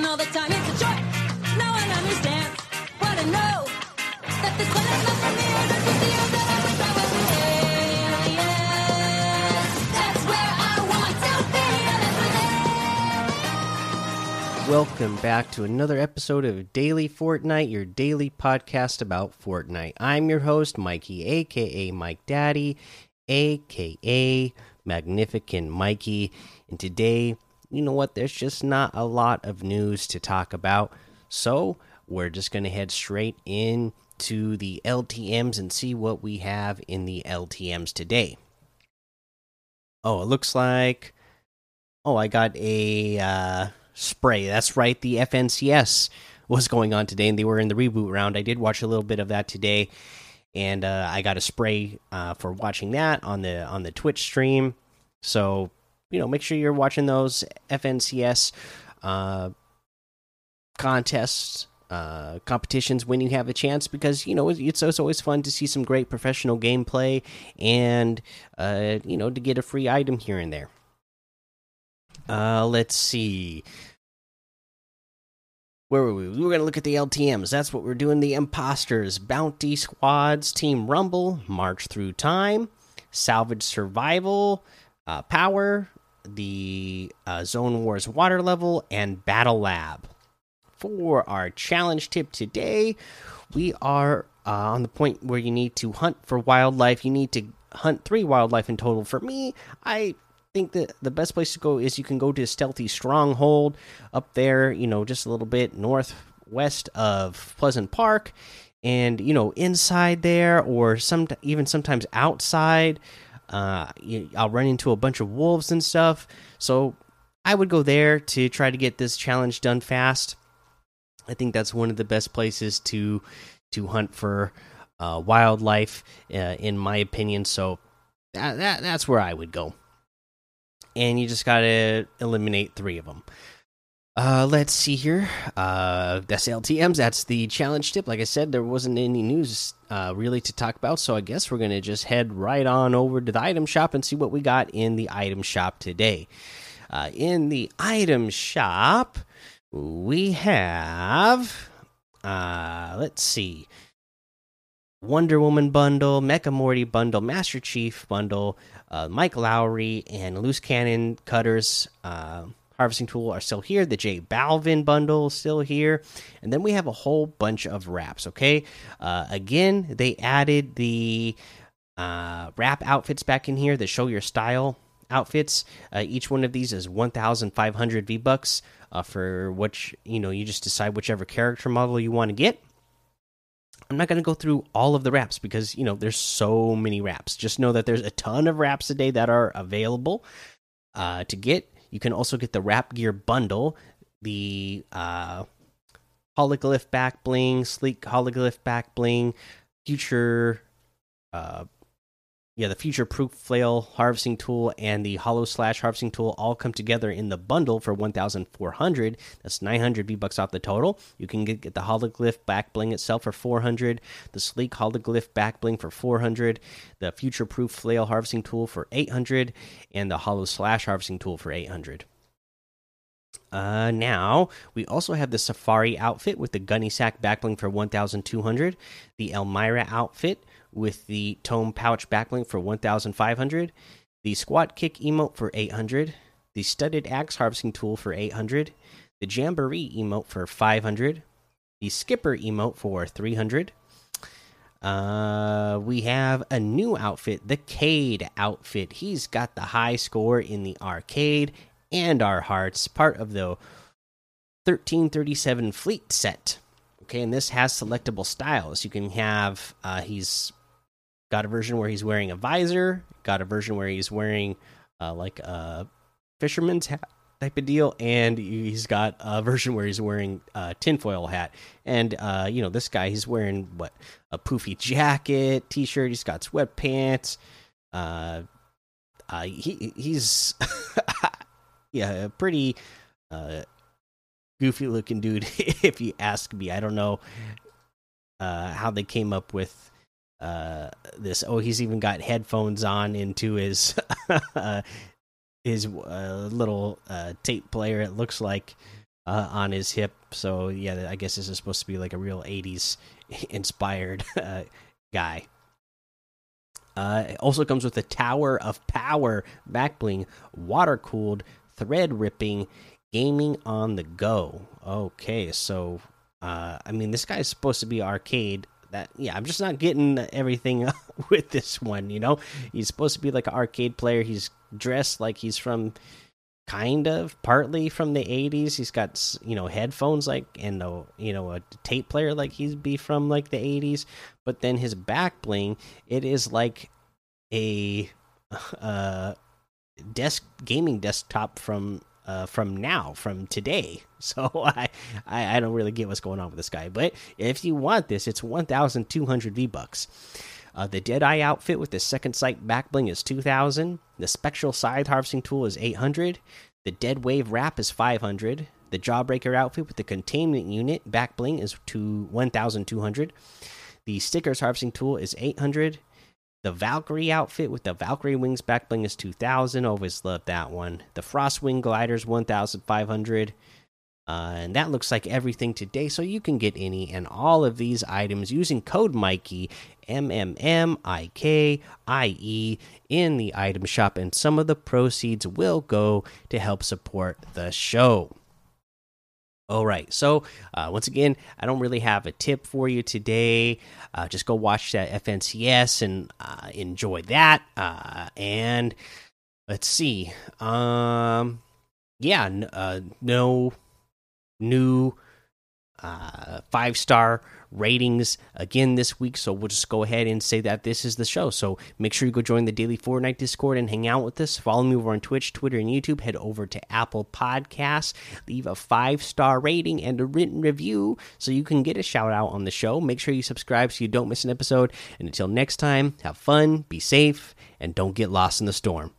all the time. It's a what I know. That this one is not for me. The I. That's Welcome back to another episode of Daily Fortnite, your daily podcast about Fortnite. I'm your host, Mikey, aka Mike Daddy, aka Magnificent Mikey. And today, you know what? There's just not a lot of news to talk about. So we're just going to head straight into the LTMs and see what we have in the LTMs today. Oh, it looks like. Oh, I got a. Uh, spray. That's right, the FNCS was going on today, and they were in the reboot round. I did watch a little bit of that today, and uh, I got a spray uh, for watching that on the on the Twitch stream. So you know, make sure you're watching those FNCS uh, contests. Uh, competitions when you have a chance because you know it's, it's always fun to see some great professional gameplay and uh, you know to get a free item here and there. Uh, let's see. Where were we? We were going to look at the LTMs. That's what we're doing. The Imposters, Bounty Squads, Team Rumble, March Through Time, Salvage Survival, uh, Power, the uh, Zone Wars Water Level, and Battle Lab. For our challenge tip today, we are uh, on the point where you need to hunt for wildlife. You need to hunt three wildlife in total. For me, I think that the best place to go is you can go to Stealthy Stronghold up there, you know, just a little bit northwest of Pleasant Park, and you know, inside there or some even sometimes outside. Uh, I'll run into a bunch of wolves and stuff, so I would go there to try to get this challenge done fast. I think that's one of the best places to to hunt for uh, wildlife, uh, in my opinion. So that, that that's where I would go and you just gotta eliminate three of them. Uh, let's see here. Uh, that's LTM's. That's the challenge tip. Like I said, there wasn't any news uh, really to talk about, so I guess we're gonna just head right on over to the item shop and see what we got in the item shop today. Uh, in the item shop, we have. Uh, let's see. Wonder Woman bundle, Mecha Morty bundle, Master Chief bundle, uh, Mike Lowrey, and Loose Cannon Cutters uh, Harvesting Tool are still here. The J Balvin bundle is still here. And then we have a whole bunch of wraps, okay? Uh, again, they added the uh, wrap outfits back in here that show your style outfits. Uh, each one of these is 1,500 V bucks uh, for which, you know, you just decide whichever character model you want to get. I'm not going to go through all of the wraps because you know there's so many wraps. Just know that there's a ton of wraps a day that are available uh, to get. You can also get the wrap gear bundle, the uh, hologlyph back bling, sleek hologlyph back bling, future, uh, yeah, the future proof flail harvesting tool and the hollow slash harvesting tool all come together in the bundle for 1,400. That's 900 V bucks off the total. You can get, get the hologlyph back bling itself for 400, the sleek hologlyph back bling for 400, the future proof flail harvesting tool for 800, and the hollow slash harvesting tool for 800. Uh, now we also have the Safari outfit with the Gunny Sack backbling for 1,200, the Elmira outfit with the Tome Pouch backbling for 1,500, the Squat Kick emote for 800, the Studded Axe Harvesting Tool for 800, the Jamboree emote for 500, the Skipper emote for 300. Uh, we have a new outfit, the Cade outfit. He's got the high score in the arcade and our hearts, part of the 1337 fleet set. Okay, and this has selectable styles. You can have uh, he's got a version where he's wearing a visor, got a version where he's wearing uh, like a fisherman's hat type of deal, and he's got a version where he's wearing a tinfoil hat. And uh, you know, this guy he's wearing what a poofy jacket, t-shirt. He's got sweatpants. Uh, uh, he he's yeah, a pretty uh, goofy looking dude. if you ask me, I don't know uh, how they came up with uh, this. Oh, he's even got headphones on into his his uh, little uh, tape player. It looks like uh, on his hip. So yeah, I guess this is supposed to be like a real '80s inspired uh, guy. Uh, it also comes with a Tower of Power back bling, water cooled, thread ripping, gaming on the go. Okay, so uh, I mean, this guy's supposed to be arcade. That yeah, I'm just not getting everything with this one. You know, he's supposed to be like an arcade player. He's dressed like he's from kind of partly from the 80s he's got you know headphones like and a you know a tape player like he'd be from like the 80s but then his back bling it is like a uh desk gaming desktop from uh from now from today so I, I i don't really get what's going on with this guy but if you want this it's 1200 v bucks uh, the Deadeye outfit with the second sight back bling is 2000. The Spectral Scythe harvesting tool is 800. The Dead Wave wrap is 500. The Jawbreaker outfit with the containment unit back bling is to 1200. The Stickers harvesting tool is 800. The Valkyrie outfit with the Valkyrie wings back bling is 2000. Always loved that one. The Frostwing gliders 1500. Uh, and that looks like everything today. So you can get any and all of these items using code Mikey M M M I K I E in the item shop, and some of the proceeds will go to help support the show. All right. So, uh, once again, I don't really have a tip for you today. Uh, just go watch that FNCS and uh, enjoy that. Uh, and let's see. Um, yeah, uh, no new uh, five star ratings again this week. So we'll just go ahead and say that this is the show. So make sure you go join the daily Fortnite Discord and hang out with us. Follow me over on Twitch, Twitter, and YouTube. Head over to Apple Podcasts, leave a five star rating and a written review so you can get a shout out on the show. Make sure you subscribe so you don't miss an episode. And until next time, have fun, be safe, and don't get lost in the storm.